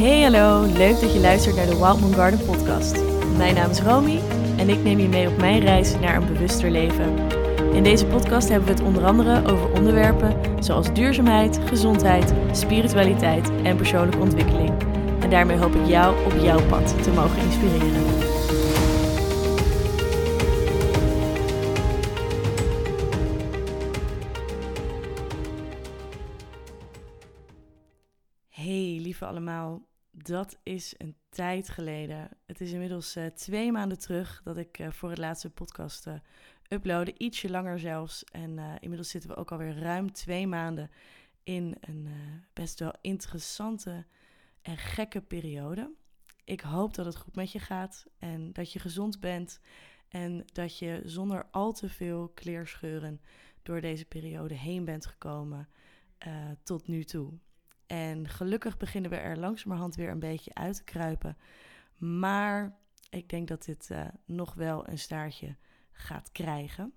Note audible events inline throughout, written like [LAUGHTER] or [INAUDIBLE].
Hey hallo, leuk dat je luistert naar de Wild Moon Garden podcast. Mijn naam is Romy en ik neem je mee op mijn reis naar een bewuster leven. In deze podcast hebben we het onder andere over onderwerpen zoals duurzaamheid, gezondheid, spiritualiteit en persoonlijke ontwikkeling. En daarmee hoop ik jou op jouw pad te mogen inspireren. Dat is een tijd geleden. Het is inmiddels uh, twee maanden terug dat ik uh, voor het laatste podcast uh, uploadde. Ietsje langer zelfs. En inmiddels zitten we ook alweer ruim twee maanden in een best wel interessante en gekke periode. Ik hoop dat het goed met je gaat en dat je gezond bent. En dat je zonder al te veel kleerscheuren door deze periode heen bent gekomen tot nu toe. En gelukkig beginnen we er langzamerhand weer een beetje uit te kruipen. Maar ik denk dat dit uh, nog wel een staartje gaat krijgen.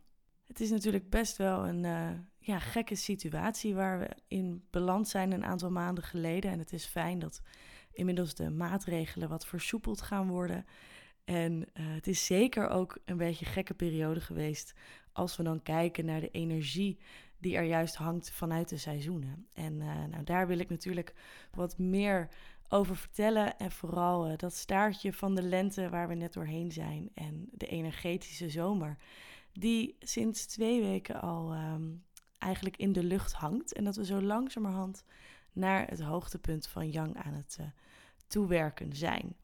Het is natuurlijk best wel een uh, ja, gekke situatie waar we in beland zijn een aantal maanden geleden. En het is fijn dat inmiddels de maatregelen wat versoepeld gaan worden. En uh, het is zeker ook een beetje een gekke periode geweest als we dan kijken naar de energie die er juist hangt vanuit de seizoenen. En uh, nou, daar wil ik natuurlijk wat meer over vertellen. En vooral uh, dat staartje van de lente waar we net doorheen zijn. En de energetische zomer, die sinds twee weken al um, eigenlijk in de lucht hangt. En dat we zo langzamerhand naar het hoogtepunt van Yang aan het uh, toewerken zijn.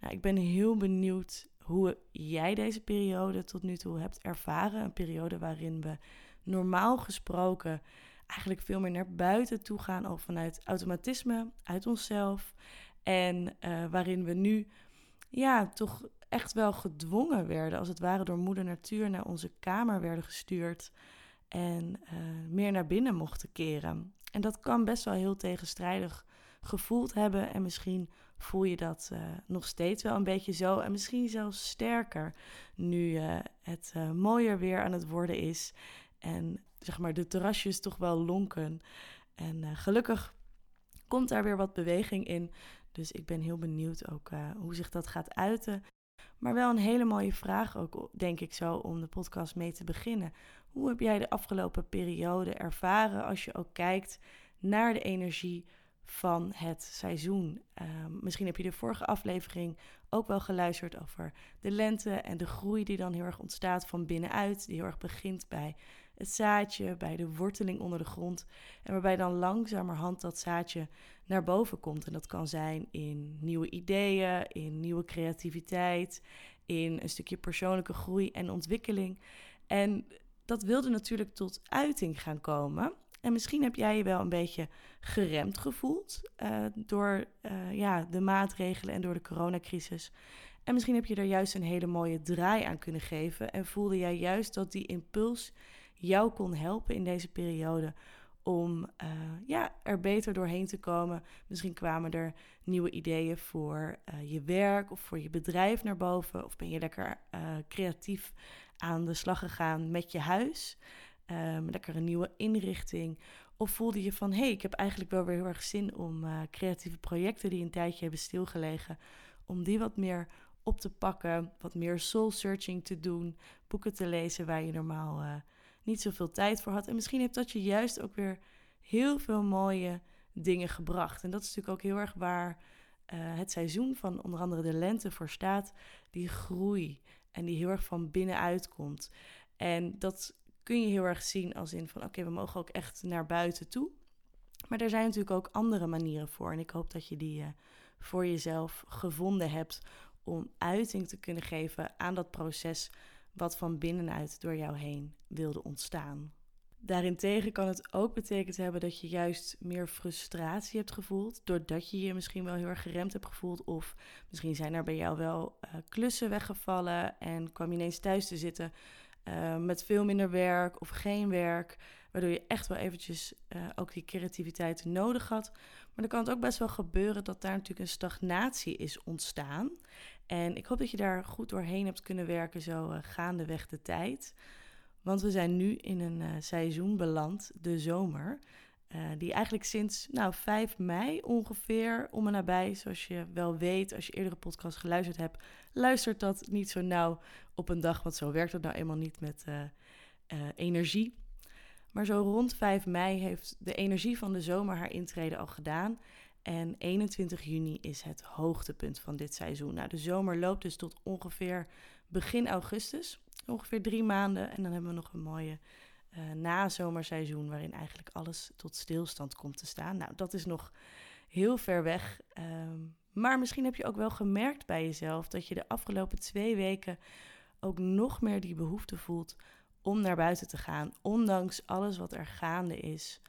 Nou, ik ben heel benieuwd hoe jij deze periode tot nu toe hebt ervaren. Een periode waarin we normaal gesproken eigenlijk veel meer naar buiten toe gaan, al vanuit automatisme, uit onszelf. En uh, waarin we nu ja, toch echt wel gedwongen werden, als het ware door moeder natuur naar onze kamer werden gestuurd en uh, meer naar binnen mochten keren. En dat kan best wel heel tegenstrijdig gevoeld hebben en misschien voel je dat uh, nog steeds wel een beetje zo en misschien zelfs sterker nu het mooier weer aan het worden is en zeg maar de terrasjes toch wel lonken. En uh, gelukkig komt daar weer wat beweging in. Dus ik ben heel benieuwd ook uh, hoe zich dat gaat uiten. Maar wel een hele mooie vraag ook, denk ik zo, om de podcast mee te beginnen. Hoe heb jij de afgelopen periode ervaren als je ook kijkt naar de energie van het seizoen? Uh, misschien heb je de vorige aflevering ook wel geluisterd over de lente en de groei die dan heel erg ontstaat van binnenuit. Die heel erg begint bij het zaadje, bij de worteling onder de grond. En waarbij dan langzamerhand dat zaadje naar boven komt. En dat kan zijn in nieuwe ideeën, in nieuwe creativiteit, in een stukje persoonlijke groei en ontwikkeling. En dat wilde natuurlijk tot uiting gaan komen. En misschien heb jij je wel een beetje geremd gevoeld uh, door uh, ja, de maatregelen en door de coronacrisis. En misschien heb je er juist een hele mooie draai aan kunnen geven. En voelde jij juist dat die impuls jou kon helpen in deze periode om uh, ja, er beter doorheen te komen. Misschien kwamen er nieuwe ideeën voor uh, je werk of voor je bedrijf naar boven. Of ben je lekker uh, creatief aan de slag gegaan met je huis. Lekker een nieuwe inrichting. Of voelde je van, hé, hey, ik heb eigenlijk wel weer heel erg zin om creatieve projecten die een tijdje hebben stilgelegen, om die wat meer op te pakken, wat meer soul searching te doen, boeken te lezen waar je normaal niet zoveel tijd voor had. En misschien heeft dat je juist ook weer heel veel mooie dingen gebracht. En dat is natuurlijk ook heel erg waar uh, het seizoen van onder andere de lente voor staat. Die groei en die heel erg van binnenuit komt. En dat kun je heel erg zien als in van oké, we mogen ook echt naar buiten toe. Maar er zijn natuurlijk ook andere manieren voor. En ik hoop dat je die uh, voor jezelf gevonden hebt om uiting te kunnen geven aan dat proces wat van binnenuit door jou heen wilde ontstaan. Daarentegen kan het ook betekend hebben dat je juist meer frustratie hebt gevoeld, doordat je je misschien wel heel erg geremd hebt gevoeld, of misschien zijn er bij jou wel uh, klussen weggevallen en kwam je ineens thuis te zitten uh, met veel minder werk of geen werk, waardoor je echt wel eventjes uh, ook die creativiteit nodig had. Maar dan kan het ook best wel gebeuren dat daar natuurlijk een stagnatie is ontstaan. En ik hoop dat je daar goed doorheen hebt kunnen werken, zo uh, gaandeweg de tijd. Want we zijn nu in een uh, seizoen beland, de zomer. die eigenlijk sinds nou, 5 mei ongeveer om en nabij, zoals je wel weet als je eerdere podcast geluisterd hebt, luistert dat niet zo nauw op een dag, want zo werkt het nou eenmaal niet met energie. Maar zo rond 5 mei heeft de energie van de zomer haar intrede al gedaan. En 21 juni is het hoogtepunt van dit seizoen. Nou, de zomer loopt dus tot ongeveer begin augustus. Ongeveer drie maanden. En dan hebben we nog een mooie uh, nazomerseizoen waarin eigenlijk alles tot stilstand komt te staan. Nou, dat is nog heel ver weg. Ehm, maar misschien heb je ook wel gemerkt bij jezelf dat je de afgelopen twee weken ook nog meer die behoefte voelt om naar buiten te gaan, ondanks alles wat er gaande is.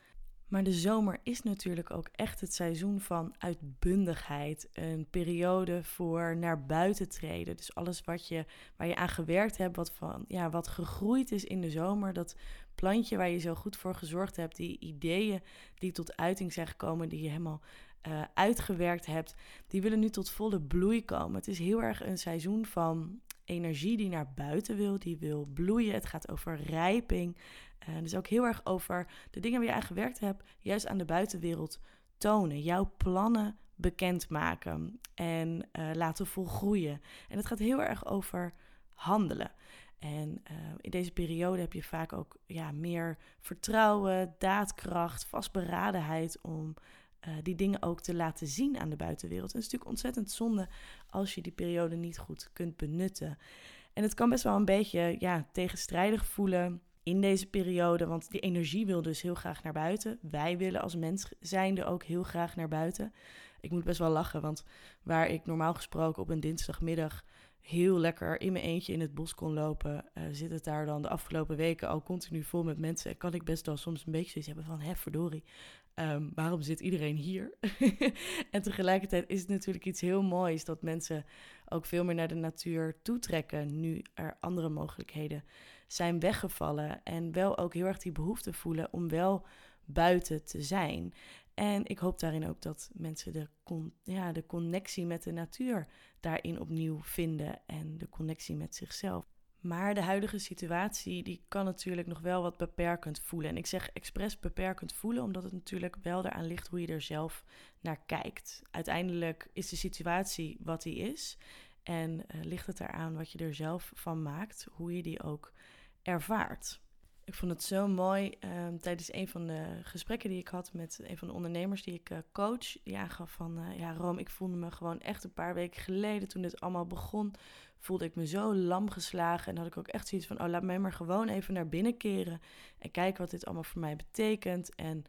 Maar de zomer is natuurlijk ook echt het seizoen van uitbundigheid. Een periode voor naar buiten treden. Dus alles wat je, waar je aan gewerkt hebt, wat, van, ja, wat gegroeid is in de zomer. Dat plantje waar je zo goed voor gezorgd hebt. Die ideeën die tot uiting zijn gekomen, die je helemaal uh, uitgewerkt hebt. Die willen nu tot volle bloei komen. Het is heel erg een seizoen van energie die naar buiten wil, die wil bloeien. Het gaat over rijping. Uh, dus ook heel erg over de dingen waar je aan gewerkt hebt, juist aan de buitenwereld tonen. Jouw plannen bekendmaken en uh, laten volgroeien. En het gaat heel erg over handelen. En uh, in deze periode heb je vaak ook ja, meer vertrouwen, daadkracht, vastberadenheid om uh, die dingen ook te laten zien aan de buitenwereld. En het is natuurlijk ontzettend zonde als je die periode niet goed kunt benutten. En het kan best wel een beetje ja, tegenstrijdig voelen in deze periode, want die energie wil dus heel graag naar buiten. Wij willen als mens zijnde ook heel graag naar buiten. Ik moet best wel lachen, want waar ik normaal gesproken op een dinsdagmiddag heel lekker in mijn eentje in het bos kon lopen, uh, zit het daar dan de afgelopen weken al continu vol met mensen. En kan ik best wel soms een beetje zoiets hebben van, hè verdorie, um, waarom zit iedereen hier? [LAUGHS] en tegelijkertijd is het natuurlijk iets heel moois dat mensen ook veel meer naar de natuur toetrekken, nu er andere mogelijkheden zijn weggevallen. En wel ook heel erg die behoefte voelen om wel buiten te zijn. En ik hoop daarin ook dat mensen de, ja, de connectie met de natuur daarin opnieuw vinden en de connectie met zichzelf. Maar de huidige situatie die kan natuurlijk nog wel wat beperkend voelen. En ik zeg expres beperkend voelen, omdat het natuurlijk wel eraan ligt hoe je er zelf naar kijkt. Uiteindelijk is de situatie wat die is. En uh, ligt het eraan wat je er zelf van maakt, hoe je die ook ervaart. Ik vond het zo mooi um, tijdens een van de gesprekken die ik had met een van de ondernemers die ik uh, coach. Die aangaf van, uh, ja Rome, ik voelde me gewoon echt een paar weken geleden toen dit allemaal begon, voelde ik me zo lam geslagen. En had ik ook echt zoiets van, oh laat mij maar gewoon even naar binnen keren en kijken wat dit allemaal voor mij betekent. En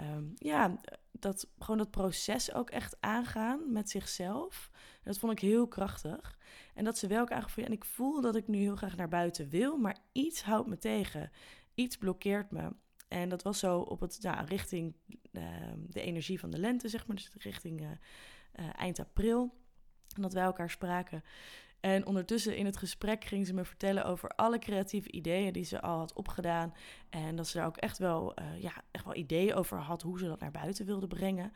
um, ja, dat, gewoon dat proces ook echt aangaan met zichzelf. Dat vond ik heel krachtig. En dat ze wel ook aangaf, en ik voel dat ik nu heel graag naar buiten wil, maar iets houdt me tegen iets blokkeert me. En dat was zo op het, ja, richting uh, de energie van de lente, zeg maar. Dus richting uh, uh, eind april. En dat wij elkaar spraken. En ondertussen in het gesprek ging ze me vertellen over alle creatieve ideeën die ze al had opgedaan. En dat ze daar ook echt wel, ja, echt wel ideeën over had hoe ze dat naar buiten wilde brengen.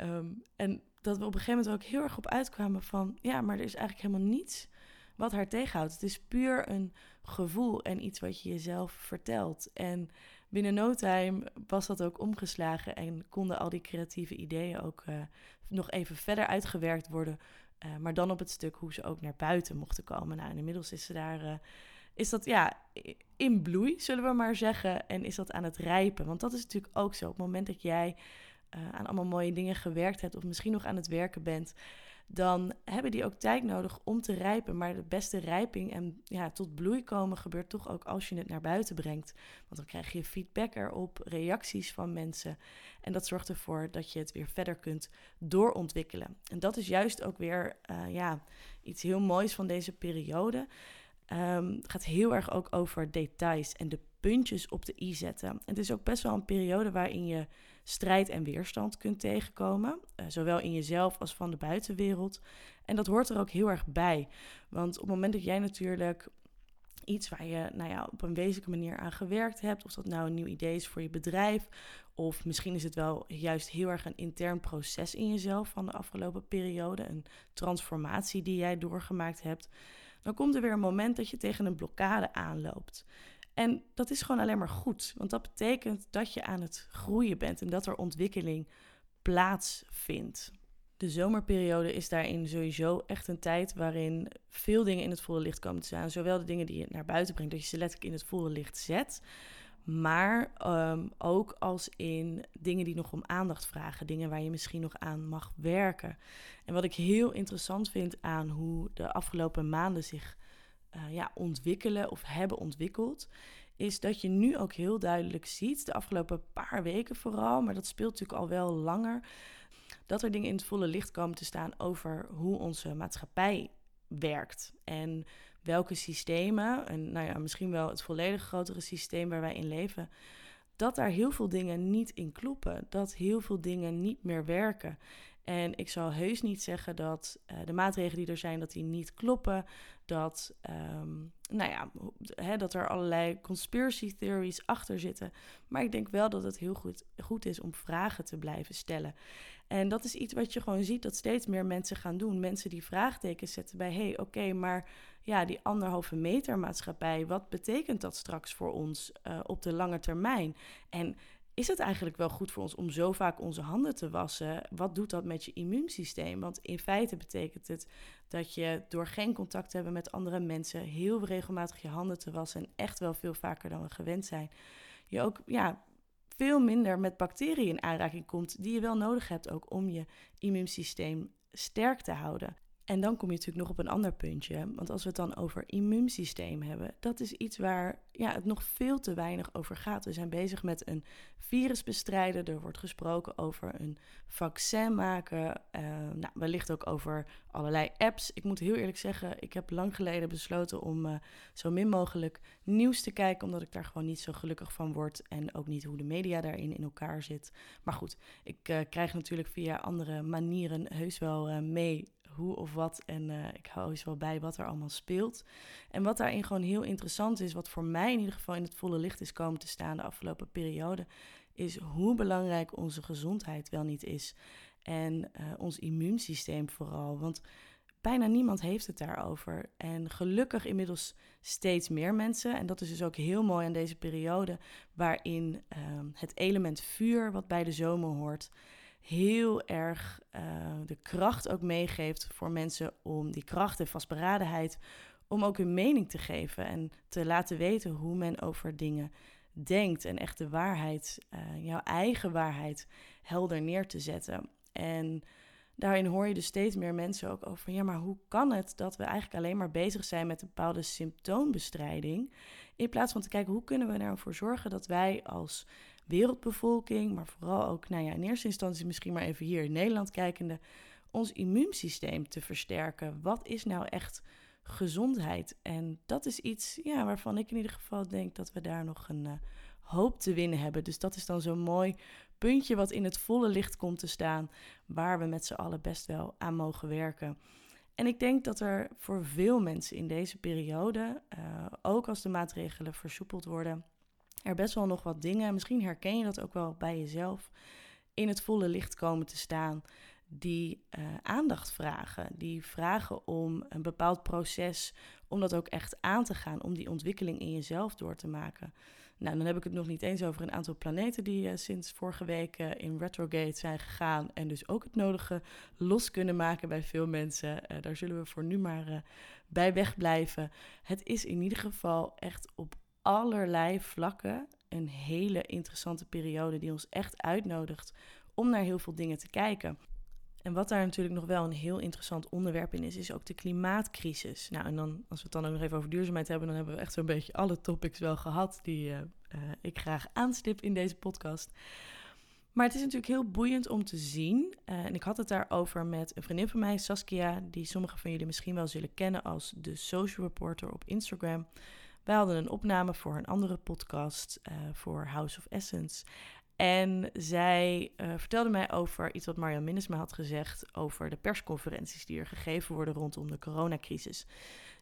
Um, en dat we op een gegeven moment ook heel erg op uitkwamen van, ja, maar er is eigenlijk helemaal niets wat haar tegenhoudt. Het is puur een gevoel en iets wat je jezelf vertelt. En binnen no time was dat ook omgeslagen en konden al die creatieve ideeën ook uh, nog even verder uitgewerkt worden. Uh, maar dan op het stuk hoe ze ook naar buiten mochten komen. Nou, inmiddels is ze daar. Uh, is dat ja, in bloei, zullen we maar zeggen. En is dat aan het rijpen? Want dat is natuurlijk ook zo. Op het moment dat jij aan allemaal mooie dingen gewerkt hebt, of misschien nog aan het werken bent, dan hebben die ook tijd nodig om te rijpen. Maar de beste rijping en ja, tot bloei komen gebeurt toch ook als je het naar buiten brengt. Want dan krijg je feedback erop, reacties van mensen. En dat zorgt ervoor dat je het weer verder kunt doorontwikkelen. En dat is juist ook weer uh, ja, iets heel moois van deze periode. Um, het gaat heel erg ook over details en de puntjes op de i zetten. Het is ook best wel een periode waarin je strijd en weerstand kunt tegenkomen. Uh, zowel in jezelf als van de buitenwereld. En dat hoort er ook heel erg bij. Want op het moment dat jij natuurlijk iets waar je nou ja, op een wezenlijke manier aan gewerkt hebt, of dat nou een nieuw idee is voor je bedrijf, of misschien is het wel juist heel erg een intern proces in jezelf van de afgelopen periode, een transformatie die jij doorgemaakt hebt, dan komt er weer een moment dat je tegen een blokkade aanloopt. En dat is gewoon alleen maar goed, want dat betekent dat je aan het groeien bent en dat er ontwikkeling plaatsvindt. De zomerperiode is daarin sowieso echt een tijd waarin veel dingen in het volle licht komen te staan. Zowel de dingen die je naar buiten brengt, dat je ze letterlijk in het volle licht zet. Maar ehm, ook als in dingen die nog om aandacht vragen. Dingen waar je misschien nog aan mag werken. En wat ik heel interessant vind aan hoe de afgelopen maanden zich uh, ja, ontwikkelen of hebben ontwikkeld. Is dat je nu ook heel duidelijk ziet, de afgelopen paar weken vooral, maar dat speelt natuurlijk al wel langer dat er dingen in het volle licht komen te staan over hoe onze maatschappij werkt. En welke systemen, en nou ja, misschien wel het volledig grotere systeem waar wij in leven, dat daar heel veel dingen niet in kloppen. Dat heel veel dingen niet meer werken. En ik zal heus niet zeggen dat uh, de maatregelen die er zijn, dat die niet kloppen. Dat, um, nou ja, dat er allerlei conspiracy theories achter zitten. Maar ik denk wel dat het heel goed, goed is om vragen te blijven stellen. En dat is iets wat je gewoon ziet dat steeds meer mensen gaan doen. Mensen die vraagtekens zetten bij: hé, hey, oké, maar ja, die anderhalve meter maatschappij, wat betekent dat straks voor ons uh, op de lange termijn? En is het eigenlijk wel goed voor ons om zo vaak onze handen te wassen? Wat doet dat met je immuunsysteem? Want in feite betekent het dat je door geen contact te hebben met andere mensen, heel regelmatig je handen te wassen en echt wel veel vaker dan we gewend zijn, je ook ja, veel minder met bacteriën in aanraking komt, die je wel nodig hebt ook om je immuunsysteem sterk te houden. En dan kom je natuurlijk nog op een ander puntje. Want als we het dan over immuunsysteem hebben, dat is iets waar ja, het nog veel te weinig over gaat. We zijn bezig met een virus bestrijden. Er wordt gesproken over een vaccin maken. Uh, nou, wellicht ook over allerlei apps. Ik moet heel eerlijk zeggen, ik heb lang geleden besloten om uh, zo min mogelijk nieuws te kijken. Omdat ik daar gewoon niet zo gelukkig van word. En ook niet hoe de media daarin in elkaar zit. Maar goed, ik uh, krijg natuurlijk via andere manieren heus wel mee hoe of wat. En uh, ik hou eens wel bij wat er allemaal speelt. En wat daarin gewoon heel interessant is, wat voor mij in ieder geval in het volle licht is komen te staan de afgelopen periode, is hoe belangrijk onze gezondheid wel niet is. En uh, ons immuunsysteem vooral. Want bijna niemand heeft het daarover. En gelukkig inmiddels steeds meer mensen. En dat is dus ook heel mooi aan deze periode, waarin uh, het element vuur, wat bij de zomer hoort, heel erg uh, de kracht ook meegeeft voor mensen om die kracht en vastberadenheid om ook hun mening te geven en te laten weten hoe men over dingen denkt en echt de waarheid, uh, jouw eigen waarheid, helder neer te zetten. En daarin hoor je dus steeds meer mensen ook over, ja, maar hoe kan het dat we eigenlijk alleen maar bezig zijn met een bepaalde symptoombestrijding, in plaats van te kijken hoe kunnen we er nou voor zorgen dat wij als wereldbevolking, maar vooral ook, nou ja, in eerste instantie misschien maar even hier in Nederland kijkende, ons immuunsysteem te versterken. Wat is nou echt gezondheid? En dat is iets ja, waarvan ik in ieder geval denk dat we daar nog een uh, hoop te winnen hebben. Dus dat is dan zo'n mooi puntje wat in het volle licht komt te staan, waar we met z'n allen best wel aan mogen werken. En ik denk dat er voor veel mensen in deze periode, uh, ook als de maatregelen versoepeld worden, er best wel nog wat dingen, misschien herken je dat ook wel bij jezelf, in het volle licht komen te staan die uh, aandacht vragen. Die vragen om een bepaald proces, om dat ook echt aan te gaan, om die ontwikkeling in jezelf door te maken. Nou, dan heb ik het nog niet eens over een aantal planeten die uh, sinds vorige week uh, in retrograde zijn gegaan. En dus ook het nodige los kunnen maken bij veel mensen. daar zullen we voor nu maar bij wegblijven. Het is in ieder geval echt op allerlei vlakken een hele interessante periode die ons echt uitnodigt om naar heel veel dingen te kijken. En wat daar natuurlijk nog wel een heel interessant onderwerp in is, is ook de klimaatcrisis. Nou, en dan, als we het dan ook nog even over duurzaamheid hebben, dan hebben we echt zo'n beetje alle topics wel gehad die uh, uh, ik graag aanstip in deze podcast. Maar het is natuurlijk heel boeiend om te zien. Uh, en ik had het daarover met een vriendin van mij, Saskia, die sommigen van jullie misschien wel zullen kennen als de social reporter op Instagram. Wij hadden een opname voor een andere podcast, uh, voor House of Essence. En zij uh, vertelde mij over iets wat Marjan Minnesma had gezegd over de persconferenties die er gegeven worden rondom de coronacrisis.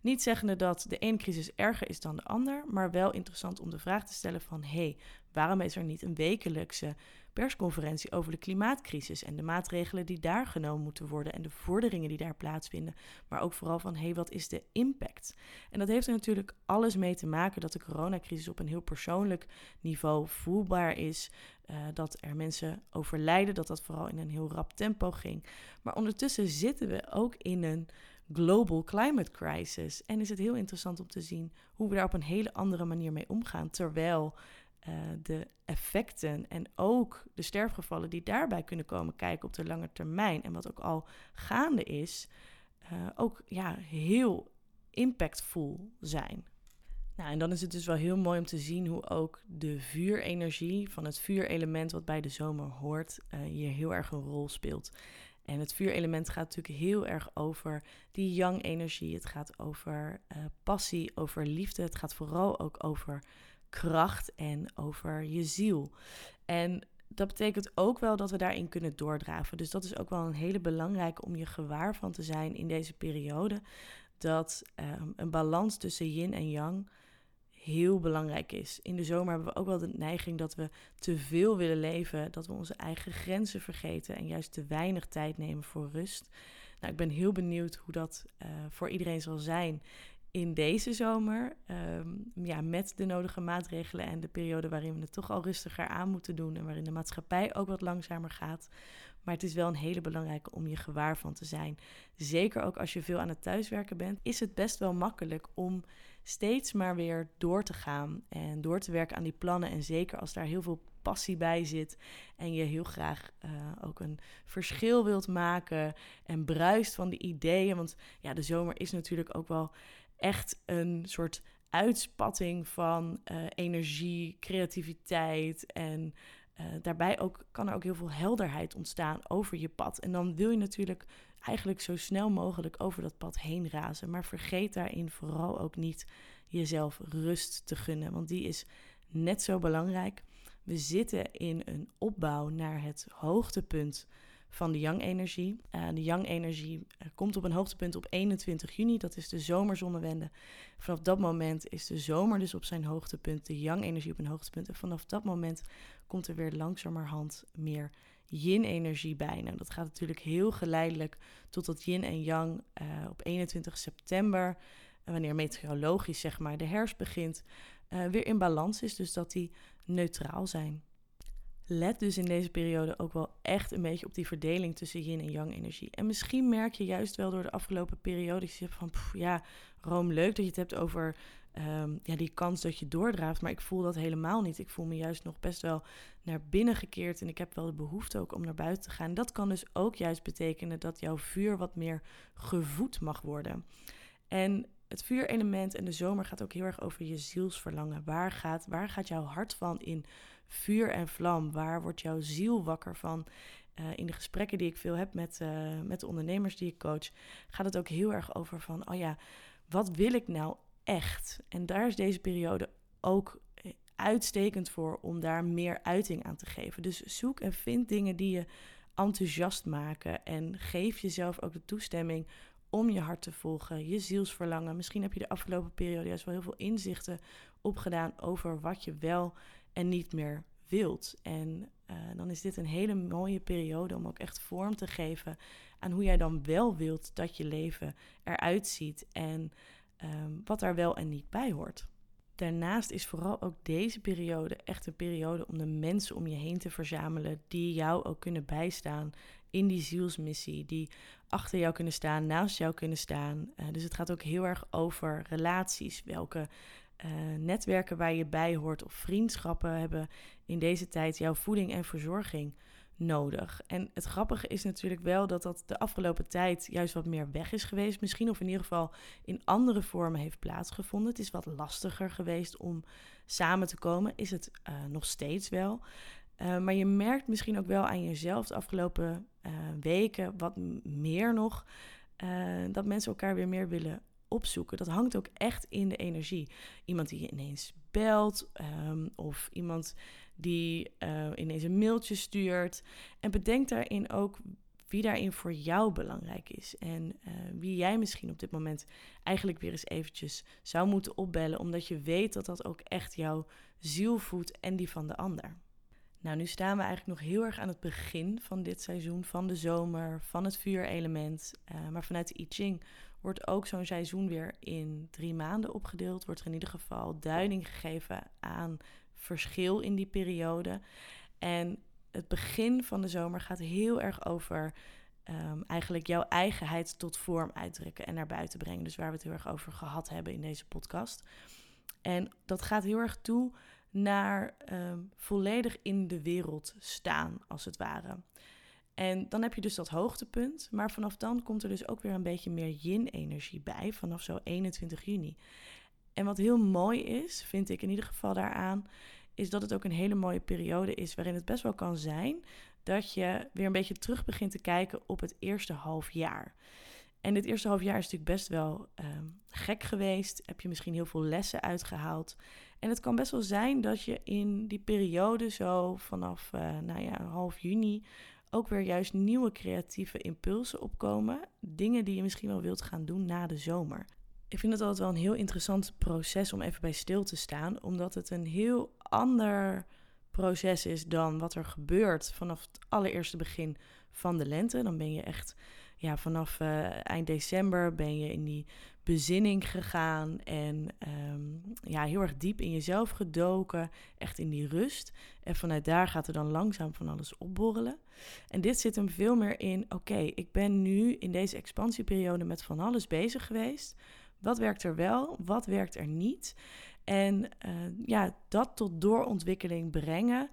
Niet zeggende dat de ene crisis erger is dan de ander, maar wel interessant om de vraag te stellen van hé, hey, waarom is er niet een wekelijkse persconferentie over de klimaatcrisis en de maatregelen die daar genomen moeten worden en de vorderingen die daar plaatsvinden, maar ook vooral van hé, hey, wat is de impact? En dat heeft er natuurlijk alles mee te maken dat de coronacrisis op een heel persoonlijk niveau voelbaar is, uh, dat er mensen overlijden, dat dat vooral in een heel rap tempo ging. Maar ondertussen zitten we ook in een global climate crisis en is het heel interessant om te zien hoe we daar op een hele andere manier mee omgaan, terwijl uh, de effecten en ook de sterfgevallen die daarbij kunnen komen kijken op de lange termijn en wat ook al gaande is, uh, ook ja, heel impactvol zijn. Nou, en dan is het dus wel heel mooi om te zien hoe ook de vuurenergie van het vuurelement wat bij de zomer hoort, uh, hier heel erg een rol speelt. En het vuurelement gaat natuurlijk heel erg over die yang energie. Het gaat over uh, passie, over liefde. Het gaat vooral ook over kracht en over je ziel. En dat betekent ook wel dat we daarin kunnen doordraven. Dus dat is ook wel een hele belangrijke om je gewaar van te zijn in deze periode. Dat um, een balans tussen yin en yang heel belangrijk is. In de zomer hebben we ook wel de neiging dat we te veel willen leven, dat we onze eigen grenzen vergeten en juist te weinig tijd nemen voor rust. Nou, ik ben heel benieuwd hoe dat uh, voor iedereen zal zijn in deze zomer. Um, ja, met de nodige maatregelen en de periode waarin we het toch al rustiger aan moeten doen en waarin de maatschappij ook wat langzamer gaat. Maar het is wel een hele belangrijke om je gewaar van te zijn. Zeker ook als je veel aan het thuiswerken bent, is het best wel makkelijk om steeds maar weer door te gaan en door te werken aan die plannen. En zeker als daar heel veel passie bij zit en je heel graag uh, ook een verschil wilt maken en bruist van die ideeën. Want ja, de zomer is natuurlijk ook wel echt een soort uitspatting van uh, energie, creativiteit en uh, daarbij ook, kan er ook heel veel helderheid ontstaan over je pad. En dan wil je natuurlijk eigenlijk zo snel mogelijk over dat pad heen razen. Maar vergeet daarin vooral ook niet jezelf rust te gunnen, want die is net zo belangrijk. We zitten in een opbouw naar het hoogtepunt van de yang-energie. Uh, de yang-energie uh, komt op een hoogtepunt op 21 juni, dat is de zomerzonnewende. Vanaf dat moment is de zomer dus op zijn hoogtepunt, de yang-energie op een hoogtepunt. En vanaf dat moment komt er weer langzamerhand meer yin-energie bij. Nou, dat gaat natuurlijk heel geleidelijk totdat yin en yang uh, op 21 september, wanneer meteorologisch zeg maar de herfst begint, weer in balans is. Dus dat die neutraal zijn. Let dus in deze periode ook wel echt een beetje op die verdeling tussen yin en yang energie. En misschien merk je juist wel door de afgelopen periode van, pff, ja, Rome, leuk dat je het hebt over um, ja, die kans dat je doordraaft, maar ik voel dat helemaal niet. Ik voel me juist nog best wel naar binnen gekeerd en ik heb wel de behoefte ook om naar buiten te gaan. Dat kan dus ook juist betekenen dat jouw vuur wat meer gevoed mag worden. En het vuurelement en de zomer gaat ook heel erg over je zielsverlangen. Waar gaat, waar gaat jouw hart van in vuur en vlam? Waar wordt jouw ziel wakker van? Uh, in de gesprekken die ik veel heb met, uh, met de ondernemers die ik coach, gaat het ook heel erg over van, oh ja, wat wil ik nou echt? En daar is deze periode ook eh, uitstekend voor om daar meer uiting aan te geven. Dus zoek en vind dingen die je enthousiast maken en geef jezelf ook de toestemming om je hart te volgen, je zielsverlangen. Misschien heb je de afgelopen periode juist wel heel veel inzichten opgedaan over wat je wel en niet meer wilt. En uh, dan is dit een hele mooie periode om ook echt vorm te geven aan hoe jij dan wel wilt dat je leven eruit ziet en um, wat daar wel en niet bij hoort. Daarnaast is vooral ook deze periode echt een periode om de mensen om je heen te verzamelen die jou ook kunnen bijstaan in die zielsmissie, die achter jou kunnen staan, naast jou kunnen staan. Uh, dus het gaat ook heel erg over relaties. Welke uh, netwerken waar je bij hoort of vriendschappen hebben in deze tijd jouw voeding en verzorging nodig. En het grappige is natuurlijk wel dat dat de afgelopen tijd juist wat meer weg is geweest. Misschien of in ieder geval in andere vormen heeft plaatsgevonden. Het is wat lastiger geweest om samen te komen. Is het uh, nog steeds wel. Uh, maar je merkt misschien ook wel aan jezelf de afgelopen uh, weken wat meer nog. dat mensen elkaar weer meer willen opzoeken. Dat hangt ook echt in de energie. Iemand die je ineens belt um, of iemand die uh, ineens een mailtje stuurt. En bedenk daarin ook wie daarin voor jou belangrijk is. En uh, wie jij misschien op dit moment eigenlijk weer eens eventjes zou moeten opbellen, omdat je weet dat dat ook echt jouw ziel voedt en die van de ander. Nou, nu staan we eigenlijk nog heel erg aan het begin van dit seizoen, van de zomer, van het vuurelement. Uh, maar vanuit de I Ching wordt ook zo'n seizoen weer in drie maanden opgedeeld. Wordt er in ieder geval duiding gegeven aan verschil in die periode. En het begin van de zomer gaat heel erg over um, eigenlijk jouw eigenheid tot vorm uitdrukken en naar buiten brengen. Dus waar we het heel erg over gehad hebben in deze podcast. En dat gaat heel erg toe naar um, volledig in de wereld staan, als het ware. En dan heb je dus dat hoogtepunt, maar vanaf dan komt er dus ook weer een beetje meer yin-energie bij, vanaf zo 21 juni. En wat heel mooi is, vind ik in ieder geval daaraan, is dat het ook een hele mooie periode is waarin het best wel kan zijn dat je weer een beetje terug begint te kijken op het eerste half jaar. En dit eerste half jaar is natuurlijk best wel ehm, gek geweest. Heb je misschien heel veel lessen uitgehaald. En het kan best wel zijn dat je in die periode zo vanaf uh, nou ja, half juni ook weer juist nieuwe creatieve impulsen opkomen. Dingen die je misschien wel wilt gaan doen na de zomer. Ik vind het altijd wel een heel interessant proces om even bij stil te staan, omdat het een heel ander proces is dan wat er gebeurt vanaf het allereerste begin van de lente. Dan ben je echt, ja, vanaf uh, eind december ben je in die bezinning gegaan en um, ja, heel erg diep in jezelf gedoken, echt in die rust. En vanuit daar gaat er dan langzaam van alles opborrelen. En dit zit hem veel meer in, oké, ik ben nu in deze expansieperiode met van alles bezig geweest. Wat werkt er wel, wat werkt er niet? En uh, ja, dat tot doorontwikkeling brengen,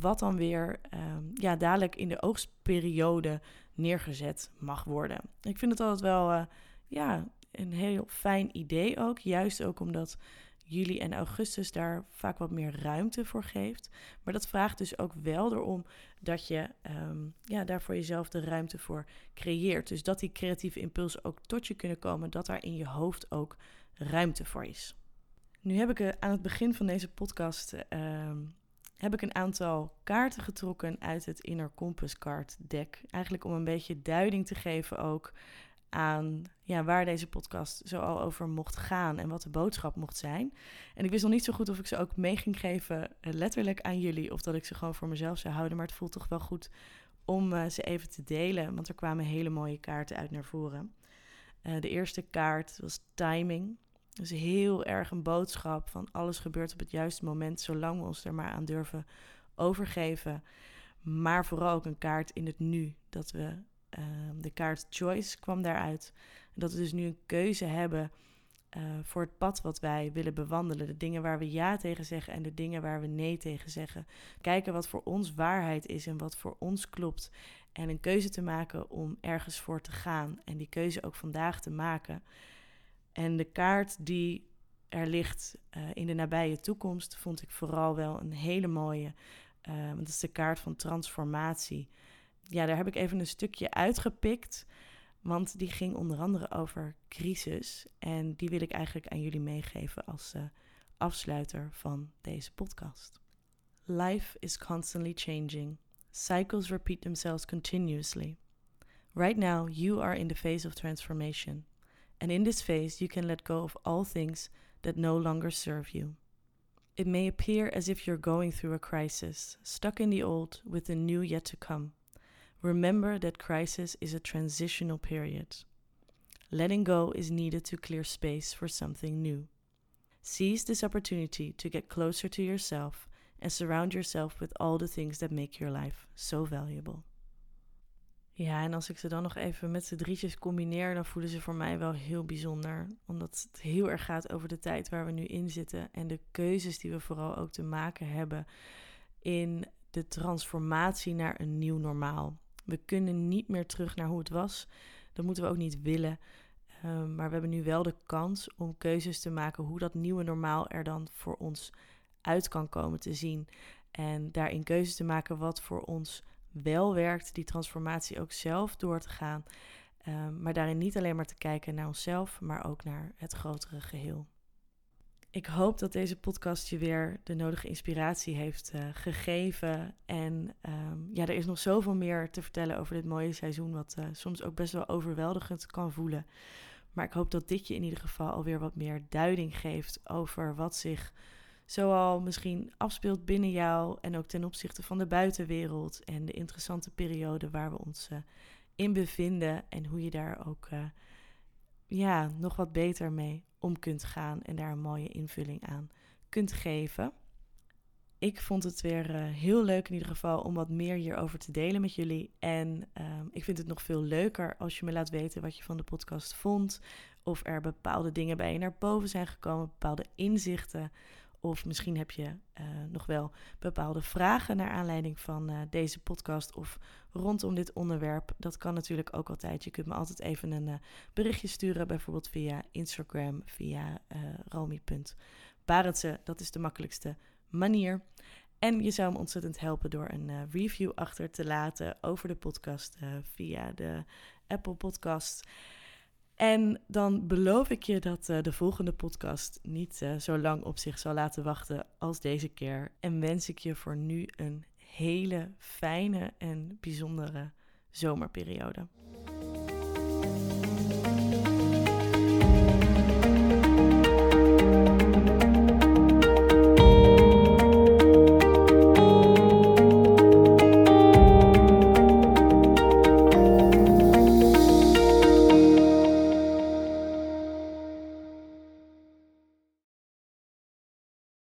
wat dan weer uh, ja, dadelijk in de oogstperiode neergezet mag worden. Ik vind het altijd wel uh, ja, een heel fijn idee ook. Juist ook omdat juli en augustus daar vaak wat meer ruimte voor geeft. Maar dat vraagt dus ook wel erom dat je um, ja, daar voor jezelf de ruimte voor creëert. Dus dat die creatieve impulsen ook tot je kunnen komen, dat daar in je hoofd ook ruimte voor is. Nu heb ik uh, aan het begin van deze podcast uh, heb ik een aantal kaarten getrokken uit het Inner Compass Card deck. Eigenlijk om een beetje duiding te geven ook aan ja, waar deze podcast zo al over mocht gaan en wat de boodschap mocht zijn. En ik wist nog niet zo goed of ik ze ook mee ging geven eh, letterlijk aan jullie of dat ik ze gewoon voor mezelf zou houden. Maar het voelt toch wel goed om uh, ze even te delen, want er kwamen hele mooie kaarten uit naar voren. Uh, de eerste kaart was timing. Dus heel erg een boodschap van alles gebeurt op het juiste moment, zolang we ons er maar aan durven overgeven. Maar vooral ook een kaart in het nu, dat we de kaart choice kwam daaruit. Dat we dus nu een keuze hebben uh, voor het pad wat wij willen bewandelen. De dingen waar we ja tegen zeggen en de dingen waar we nee tegen zeggen. Kijken wat voor ons waarheid is en wat voor ons klopt. En een keuze te maken om ergens voor te gaan. En die keuze ook vandaag te maken. En de kaart die er ligt uh, in de nabije toekomst, vond ik vooral wel een hele mooie. Uh, want dat is de kaart van transformatie ja, daar heb ik even een stukje uitgepikt. Want die ging onder andere over crisis. En die wil ik eigenlijk aan jullie meegeven als uh, afsluiter van deze podcast. Life is constantly changing. Cycles repeat themselves continuously. Right now, you are in the phase of transformation. And in this phase, you can let go of all things that no longer serve you. It may appear as if you're going through a crisis, stuck in the old with the new yet to come. Remember that crisis is a transitional period. Letting go is needed to clear space for something new. Seize this opportunity to get closer to yourself and surround yourself with all the things that make your life so valuable. Ja, en als ik ze dan nog even met z'n drietjes combineer, dan voelen ze voor mij wel heel bijzonder. Omdat het heel erg gaat over de tijd waar we nu in zitten en de keuzes die we vooral ook te maken hebben in de transformatie naar een nieuw normaal. We kunnen niet meer terug naar hoe het was. Dat moeten we ook niet willen. Um, maar we hebben nu wel de kans om keuzes te maken hoe dat nieuwe normaal er dan voor ons uit kan komen te zien. En daarin keuzes te maken wat voor ons wel werkt, die transformatie ook zelf door te gaan. Um, maar daarin niet alleen maar te kijken naar onszelf, maar ook naar het grotere geheel. Ik hoop dat deze podcast je weer de nodige inspiratie heeft uh, gegeven. En um, ja, er is nog zoveel meer te vertellen over dit mooie seizoen, wat uh, soms ook best wel overweldigend kan voelen. Maar ik hoop dat dit je in ieder geval alweer wat meer duiding geeft over wat zich zoal misschien afspeelt binnen jou en ook ten opzichte van de buitenwereld en de interessante periode waar we ons uh, in bevinden en hoe je daar ook ja, nog wat beter mee om kunt gaan en daar een mooie invulling aan kunt geven. Ik vond het weer uh, heel leuk in ieder geval om wat meer hierover te delen met jullie. En um, ik vind het nog veel leuker als je me laat weten wat je van de podcast vond. Of er bepaalde dingen bij je naar boven zijn gekomen, bepaalde inzichten. Of misschien heb je uh, nog wel bepaalde vragen naar aanleiding van uh, deze podcast of rondom dit onderwerp. Dat kan natuurlijk ook altijd. Je kunt me altijd even een uh, berichtje sturen, bijvoorbeeld via Instagram, via romy.barendse. Dat is de makkelijkste manier. En je zou me ontzettend helpen door een review achter te laten over de podcast via de Apple Podcast. En dan beloof ik je dat uh, de volgende podcast niet uh, zo lang op zich zal laten wachten als deze keer. En wens ik je voor nu een hele fijne en bijzondere zomerperiode.